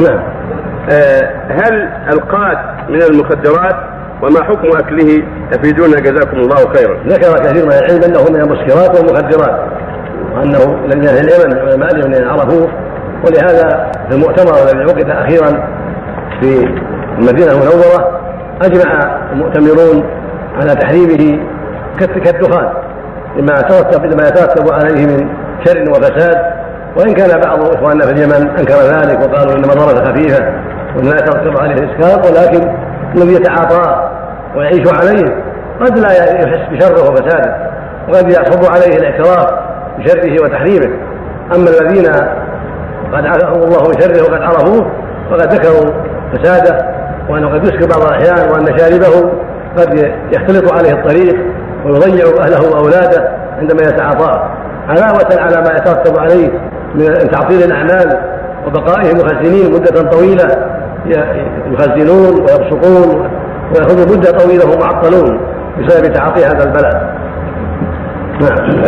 نعم آه، هل القات من المخدرات وما حكم أكله تفيدونا جزاكم الله خيرا. ذكر كثير من العلم أنه من المسكرات والمخدرات وأنه من أهل اليمن علماء اليمن عرفوه ولهذا في المؤتمر الذي عقد أخيرا في المدينة المنورة أجمع المؤتمرون على تحريمه كالدخان لما ترتب لما يترتب عليه من شر وفساد وإن كان بعض إخواننا في اليمن انكر ذلك وقالوا ان مضرته خفيفة وإن لا يترتب عليه الاسكار ولكن الذي يتعاطاه ويعيش عليه. قد لا يحس بشره وفساده وقد يصب عليه الاعتراف بشره وتحريمه. أما الذين قد عافاهم الله من شره وقد عرفوه فقد ذكروا فساده وأنه قد يسكر بعض الأحيان وأن شاربه قد يختلط عليه الطريق ويضيع أهله وأولاده عندما يتعاطاه. علاوه على ما يترتب عليه. من تعطيل الأعمال وبقائهم مخزنين مدة طويلة يخزنون ويبصقون ويأخذوا مدة طويلة وهم معطلون بسبب تعاطي هذا البلاء نعم.